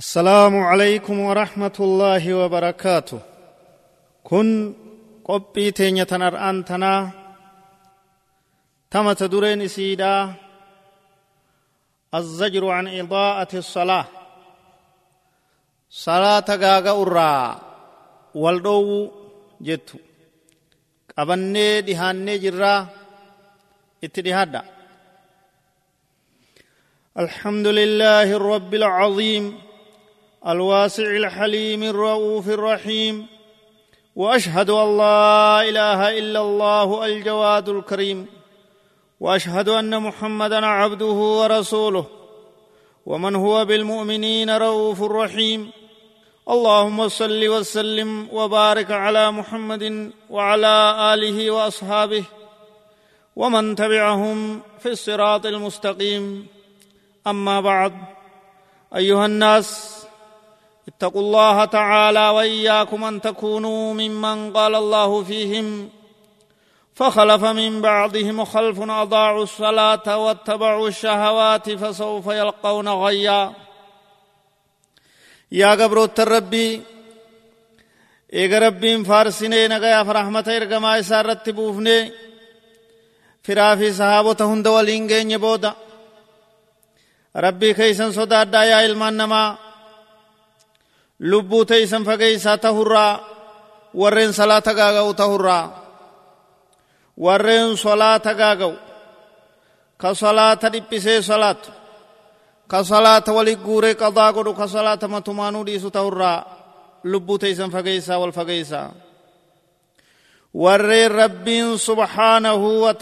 السلام عليكم ورحمة الله وبركاته. كن قبي تينية تنرآن تنا تم تدرين سيدا. الزجر عن إضاءة الصلاة. صلاة غاغا أرى والدو جتو. qabannee dhihaannee jirraa itti dhihaadha الحمد لله الرب العظيم. الواسع الحليم الرؤوف الرحيم وأشهد أن لا إله إلا الله الجواد الكريم وأشهد أن محمدا عبده ورسوله ومن هو بالمؤمنين رؤوف رحيم. اللهم صل وسلم وبارك على محمد وعلى آله وأصحابه ومن تبعهم في الصراط المستقيم. أما بعد أيها الناس اتقوا الله تعالى وإياكم أن تكونوا ممن قال الله فيهم. فخلف من بعضهم خلف أضاعوا الصلاة واتبعوا الشهوات فسوف يلقون غيا. يا قبر التربي إيغا ربي فارسيني نغيا فرحمة إرقما إسار رتبوفني فرافي صحابة هند والإنجين يبودا. ربي كيسن صدار دايا المانما lubbuu teeysan fageeysaa tahurraa warreen salaata gaaga'u tahurraa warreen solaata gaaga'u ka salaata dhiphisee salaatu ka salaata wali guuree qadaa godhu ka salaata matumaanuu dhiisu tahurraa lubbuu teeysan fageeysaa wal fageeysaa warreen rabbiin subhaanahu wa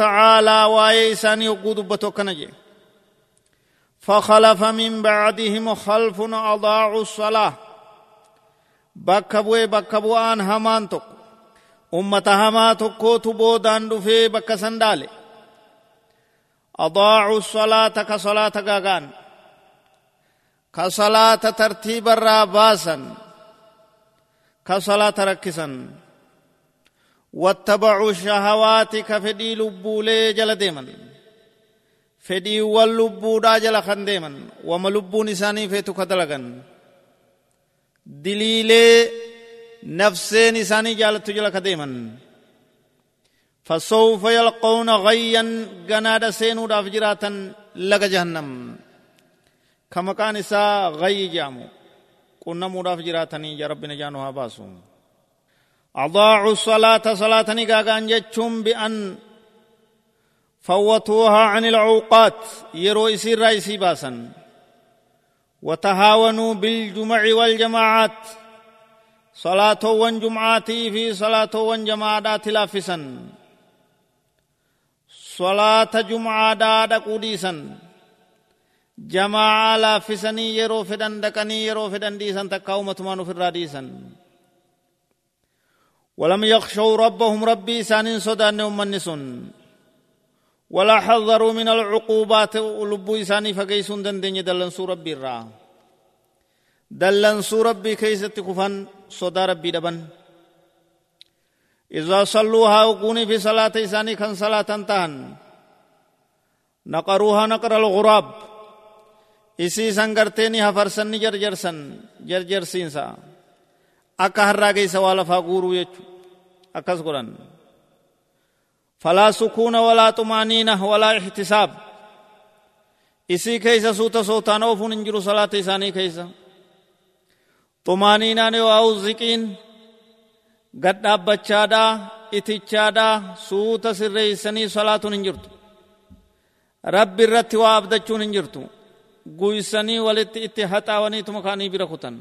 waa'ee isaanii hogguu dubbatu akkana jedhe فخلف من بعدهم خلف أضاعوا الصلاة bakka bu'ee bakka bu'aan hamaan tokko ummata hamaa tokkootu boodaan dhufee bakka san dhaale adaacuu salaata ka salaata gaagaan ka salaata tartiibarraa baasan ka salaata rakkisan wattabacuu shahawaati ka fedhii lubbuulee jala deeman fedhiiwwan lubbuudhaa jala kan deeman wama lubbuun isaanii nafseen isaanii jaalattu jala ka deeman فسوف يلقون غيا جناد سينو داف جراتا لغا جهنم كما كان إسا غي جامو قلنا مداف جراتني يا ربنا جانوها باسو أضاعوا الصلاة صلاة نقاقان جتشم بأن فوتوها عن العوقات. يرو إسير رئيسي باسا وتهاونوا بالجمع والجماعات. صلاة جمعاتي في صلاة جماعات لافسا. صلاة جمعة دادا قديسا. جماعة لافسني يرو فدن دكني يرو فدن ديسا تكاومة مانو في الراديسا. ولم يخشوا ربهم ربي سان صدان أمنسون ولا حذروا من العقوبات. ولبو إساني فقيسون دندن دلنسو ربي الرا دلنسو ربي كيست كفن صدا ربي دبن. إذا صلوها وقوني في صلاة إساني كان صلاة تهن نقروها نقر الغراب. إسي سنگرتيني هفرسن جرجرسن جرجرسين سا. أكا هرّا كيسا والا فاقورو يچو أكس قرآن فلا سكون ولا طمانينة ولا احتساب إسي كيسا سوتا سوتا نوفون انجرو صلاة إساني كيسا طمانينة نواو زكين قد أبتشادا itichaadha suuta sirreeysanii salaatuun hin jirtu rabbi irratti waa abdachuun hin jirtu guysanii walitti itti haxaawaniituma kaanii bira kutan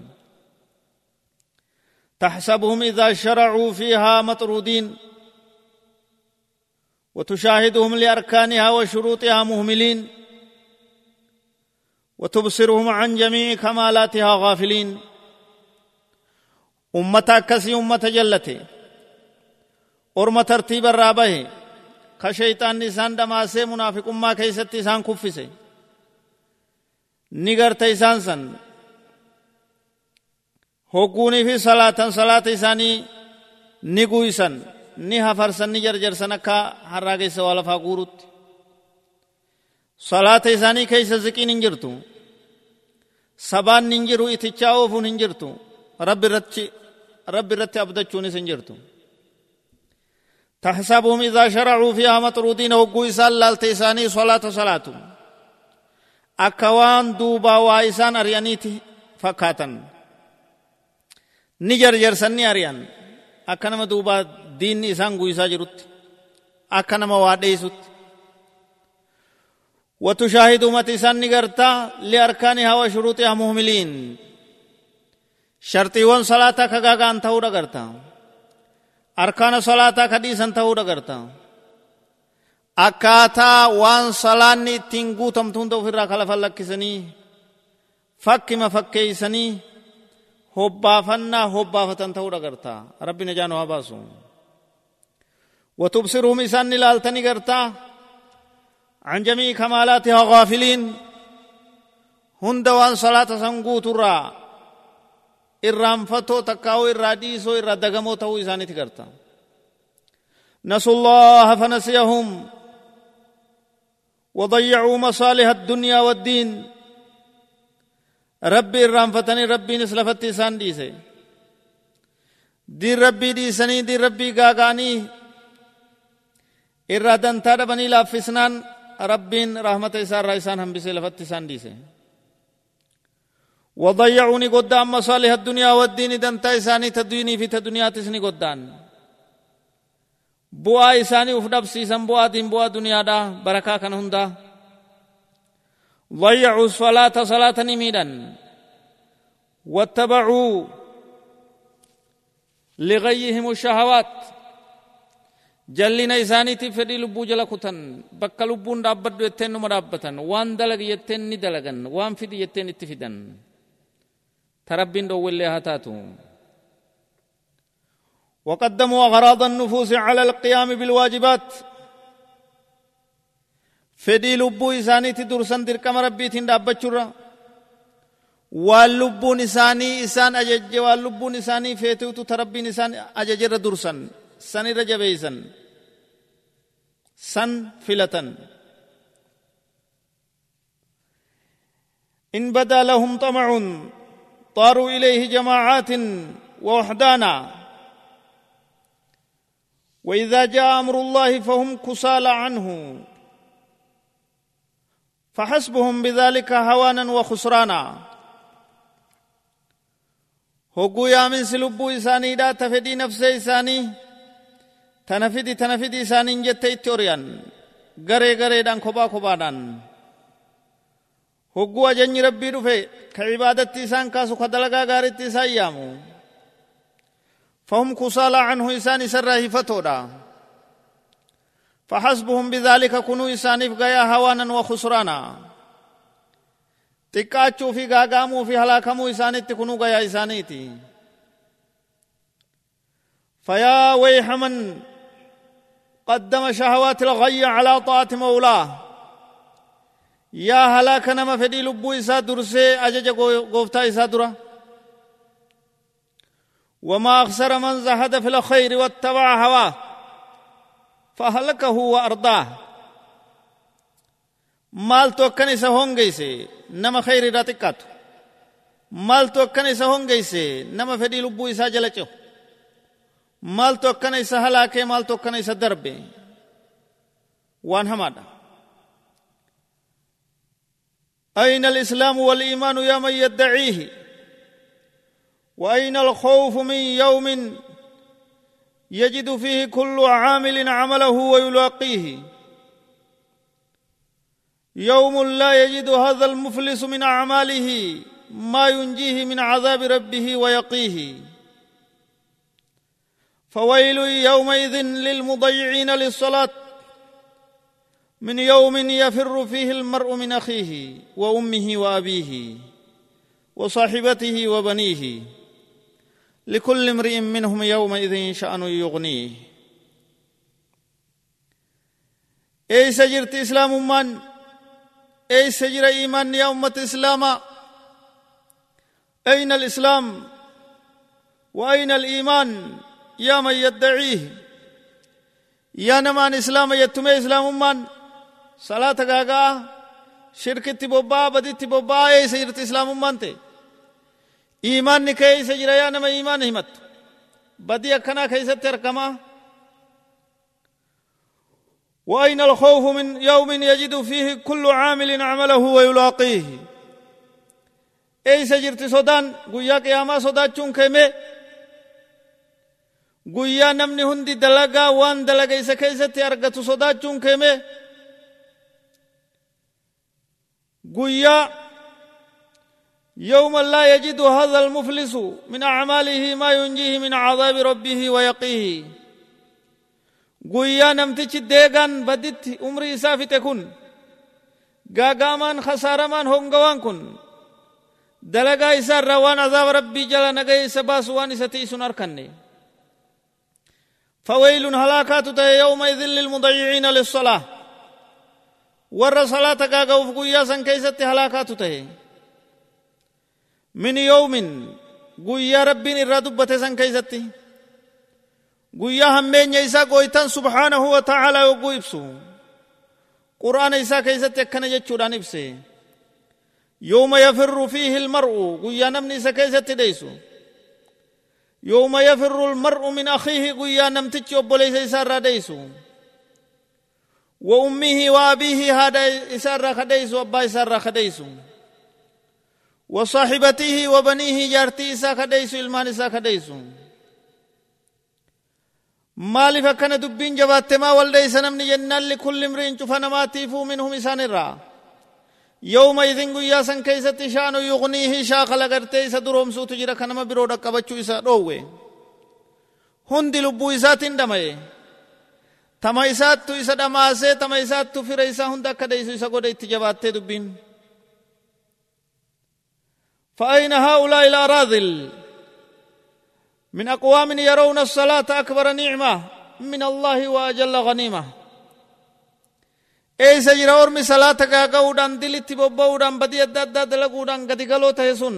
تحسبهم إذا شرعوا فيها مطرودين وتشاهدهم لأركانها وشروطها مهملين وتبصرهم عن جميع كمالاتها غافلين. أمة كسي أمة جلته أرم ترتيب الرابه كشيطان نسان دماسي منافق أمة كيست إسان كفسي. نگر تيسان سن. هقوني في صلاة صلاة إساني نقويسن ni hafarsan ni jarjarsan akka harraa keessa waa lafaa guurutti salaata isaanii keessa ziqiin hin jirtu sabaan hin jiru itichaa oofuun hin jirtu rabbi irratti rabbi irratti abdachuunis hin jirtu تحسبهم إذا شرعوا فيها مطرودين وقوا إسان لالتيساني صلاة صلاة أكوان دوبا وايسان أريانيتي فكاتا نجر جرسني أريان أكنما دوبا دين إسان قويسا جرت أكنما واديسوت وتشاهد أمة إسان نقرتا لأركانها وشروطها مهملين شرطيوان صلاة كغاغان تهورا قرتا أركان صلاة كديسان تهورا قرتا akkaataa waan salaanni ittiin guutamtu hunda ofirraa kalafa lakkisanii fakkima fakkeeysanii hobbaafannaa hobbaafatan ta'uu dhagarta rabbi najaa nu haa baasu watubsiruhum isaan ilaaltanii gartaa عن جميع كمالاتها غافلين. هند وان صلاة سنقوت الرا إرام فتو تكاو إرا ديسو إرا دقمو تو إساني تكرتا نسوا الله فنسيهم. وضيعوا مصالح الدنيا والدين. ربي إرام فتني ربي نسلفت إسان ديسي. دي ربي ديسني دي ربي قاقاني إرا دنتا دبني لافسنان ربين رحمة إسان رئيسان هم بسي لفت إسان ديسي وضيعوني قدام مصالح الدنيا والدين دنتا إساني تدويني في تدنيا تسني قدام بوا إساني أفدب سيسان بوا دين بوا دنيا دا بركا كان هندا ضيعوا الصلاة صلاة نميدا واتبعوا لغيهم الشهوات jallina isaaniitiif fedhii lubbuu jala kutan bakka lubbuun dhaabbaddu jetteen numa dhaabbatan waan dalagi jetteen ni dalagan waan fidi jetteen itti fidan تربين دو اللي هاتاتو وقدموا أغراض النفوس على القيام بالواجبات فدي لبو إساني تدرسن دركم ربي تندابت شرا واللبو نساني إسان أجج واللبو نساني فيتو تربي نسان أججر سن رجبيسن سن فلتن إن بدا لهم طمع طاروا إليه جماعات ووحدانا وإذا جاء أمر الله فهم كسالى عنه فحسبهم بذلك هوانا وخسرانا هقو يا من سلبو إساني لا تفدي نفس إساني تنفدي تنفدي إساني جت إتوريان غري غري دان كوبا كوبا دان hogguu ajajni rabbii dhufe ka cibaadatti isaan kaasu ka dalagaa gaaritti isaan yaamu فهم كسالى عنه إسان سره فتودا فحسبهم بذلك كنوا إسان غيا هوانا وخسرانا في غاغامو في هلاكمو إسان تكونوا غيا إسانيتي فيا ويح من قدم شهوات الغي على طاعة مولاه. يا هلاك نما فدي لبو إسا درسي اجا قفتا إسا درا. وما أخسر من زهد في الخير واتبع هواه. فهلكه وأرضاه. مال توكني سهون جيسي نما خير راتكاتو مال توكني سهون جيسي نما فدي لبو إسا جلچو. Maaltu akkana isa halaakee maaltu akkana isa darbe waan hamaadha أين الإسلام والإيمان يا من يدعيه وأين الخوف من يوم يجد فيه كل عامل عمله ويلاقيه يوم لا يجد هذا المفلس من أعماله ما ينجيه من عذاب ربه ويقيه فويل يومئذ للمضيعين للصلاة. من يوم يفر فيه المرء من أخيه وأمه وأبيه وصاحبته وبنيه. لكل امرئ منهم يومئذ شأن يغنيه. أي سجرت إسلام من أي سجر إيمان يا أمة إسلام؟ أين الإسلام؟ وأين الإيمان؟ يا من يدعيه يا نمان إسلام يتمي إسلام أمان. صلاة غاغا شرك تبوبا بدي تبوبا أي سيرت إسلام أمان تي. إيمان نكاي سجر يا نمان إيمان همت بدي أكنا كاي ستركما وأين الخوف من يوم يجد فيه كل عامل عمله ويلاقيه؟ أي سجرت سودان قويا قياما سودان چونك مي قويا نمني هندي دلقا وان دلقا إسا كيستي أرقت سوداتشون كيمي قويا يوم لا يجد هذا المفلس من أعماله ما ينجيه من عذاب ربه ويقيه guyyaa namtichi deegaan baditti umrii isaa fixe kun gaagaamaan khasaaramaan hongawaan kun dalagaa isaa irraa waan azaaba rabbii jala nagaya isa baasu waan isa ti'isun arkanne فويل هلاكات ته يوم يذل للمضيعين للصلاة. ور صلاة قاقو فقويا سن كيست هلاكات ته من يوم قويا ربي الردبة سن كيست قويا همين يسا قويتا سبحانه وتعالى وقويبسو. قرآن يسا كيست يكنا يجد عن يوم يفر فيه المرء قويا نمني سكيست ديسو. يوم يفر المرء من أخيه قيا نمتك وبلي سيسار ديسو. وأمه وأبيه هذا إسار خديس وأبا إسار خديس. وصاحبته وبنيه جارتي إسا خديس إلمان إسا خديس. ما لفكنا دبين جبات ما والدي سنمني لكل مرين تفنما منهم إسان يوم إذن قيا سن كيسة تشان يغنيه شاخ لغرته إسا دروم سوت جرى كنما برودة كبچو إسا روه هند لبو إسا تندمي تما إسا تو إسا دماسي تما إسا تو فر إسا هند كده إسا إسا قد اتجابات تدبين فأين هؤلاء الأراضل من أقوام يرون الصلاة أكبر نعمة من الله وأجل غنيمة. أي سجر أورمي صلاة قاقودان دلت ببودان بدي أدد دلقودان قد قلو تهسون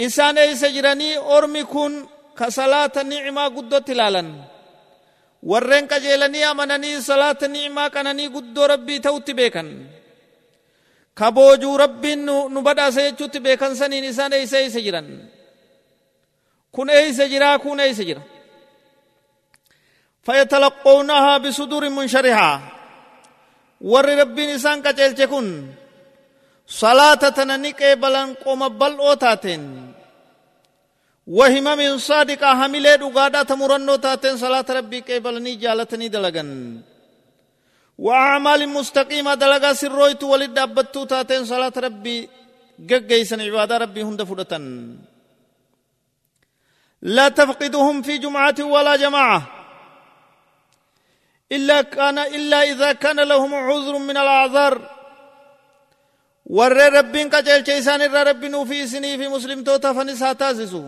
إسان أي سجرني أورمي كون كصلاة نعمة قدو تلالا warreen qajeelanii amananii salaata ni'imaa kananii guddoo rabbii ta'utti beekan ka boojuu rabbiin nu badhaasa jechuutti beekan saniin isaan eeysa eeysa jiran kun eeysa jiraa kun eeysa jira فيتلقونها بصدور منشرحة ور ربين إسان قتلت كن صلاة تننك بلن قوم بل أوتاتين وهمم صادقة حملة دقادة تمرنو تاتين صلاة ربي قبلني جالتني دلغن وأعمال مستقيمة دلغا سرويت ولد دابتو تاتين صلاة ربي ققيسن عبادة ربي هند فدتن لا تفقدهم في جمعة ولا جماعة إلا كان إلا إذا كان لهم عذر من الأعذار ور ربين كجل جيسان ور ربين في سني في مسلم توتا فنسا تازسو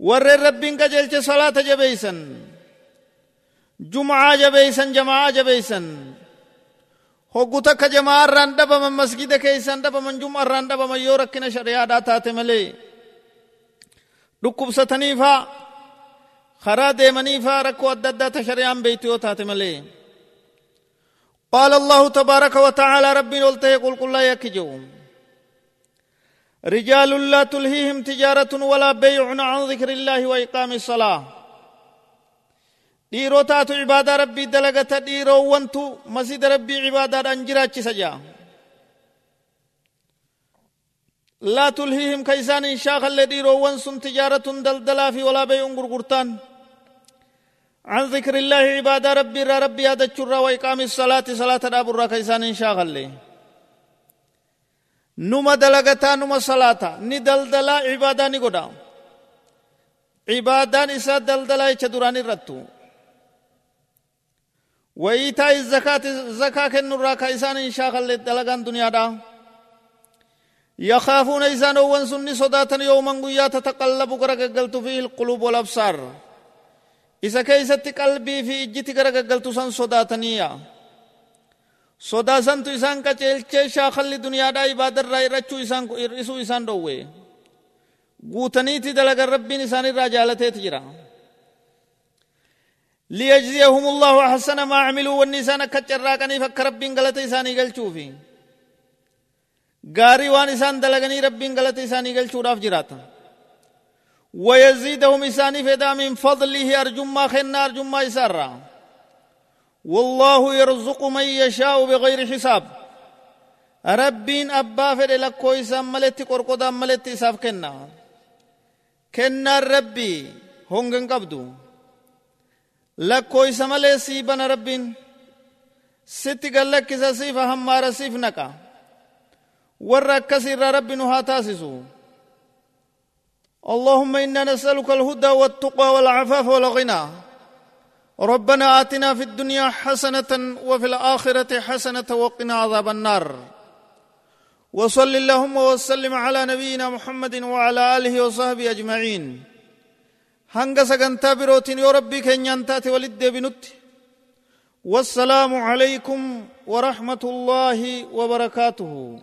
ور ربين كجل صلاة جبيسن. جمعة جبيسن جماعة جبيسن. هو قطة كجماعة راندبا من مسجد كيسان دبا من جمعة راندبا من يوركنا شريعة داتات ملي دكوب ستنيفا دكوب ستنيفا خراد مني فاركو ودد تشريان بيتي يوتات ملي قال الله تبارك وتعالى ربي قلت قل قل لا يكجو رجال لا تلهيهم تجارة ولا بيع عن ذكر الله وإقام الصلاة۔ ديرو تات عبادة ربي دلغة ديرو وانتو مزيد ربي عبادة انجرات سجا۔ لا تلهيهم كيسان شاخ الذي روان سن تجارة دلدلا في ولا بيع غرغرتان عن ذكر الله عبادة ربي را ربي هذا الشر وإقام الصلاة صلاة دابر كيسان إن شاء الله نما دلغتا نما صلاة ندلدلا عبادة نقدا عبادة إسا دلدلا يشدران الرتو وإيتاء الزكاة الزكاة كنورا كيسان إن شاء الله دلغان دنيا دا. يخافون إسان وانسن صداتا يوما قيا تتقلب قرقلت فيه القلوب والأبصار. Isa keeysatti qalbii fi ijjiti gara san sodaataniya sodaa santu isaan qaceelchee shaakalli duniyaadhaa ibaadarraa irrachuu isaan irrisuu isaan dhowwe guutaniiti dalagan rabbiin isaan irraa jaalateeti jira ليجزيهم الله أحسن ما عملوا والنسان كتشراكني فك ربين غلطي إساني قلچوفي غاري وان دلغني ربين غلطي إساني قلچو راف جراتا ويزيدهم إساني فدا من فضله أرجما خنا أرجما إسارا والله يرزق من يشاء بغير حساب. ربين أبا فد لكو إسان ملتي قرقودا ملتي إساف كنا. كنا ربي هونغن قبدو لكو إسا ملي سيبنا ربين. ست قال لك إسا سيفا همارا سيف نكا ورا كسر ربي نها اللهم إنا نسألك الهدى والتقى والعفاف والغنى. ربنا آتنا في الدنيا حسنة وفي الآخرة حسنة وقنا عذاب النار. وصل اللهم وسلم على نبينا محمد وعلى آله وصحبه هنگا سغنتا بروتين يا ربي كن تاتي ولد بنت والسلام عليكم ورحمة الله وبركاته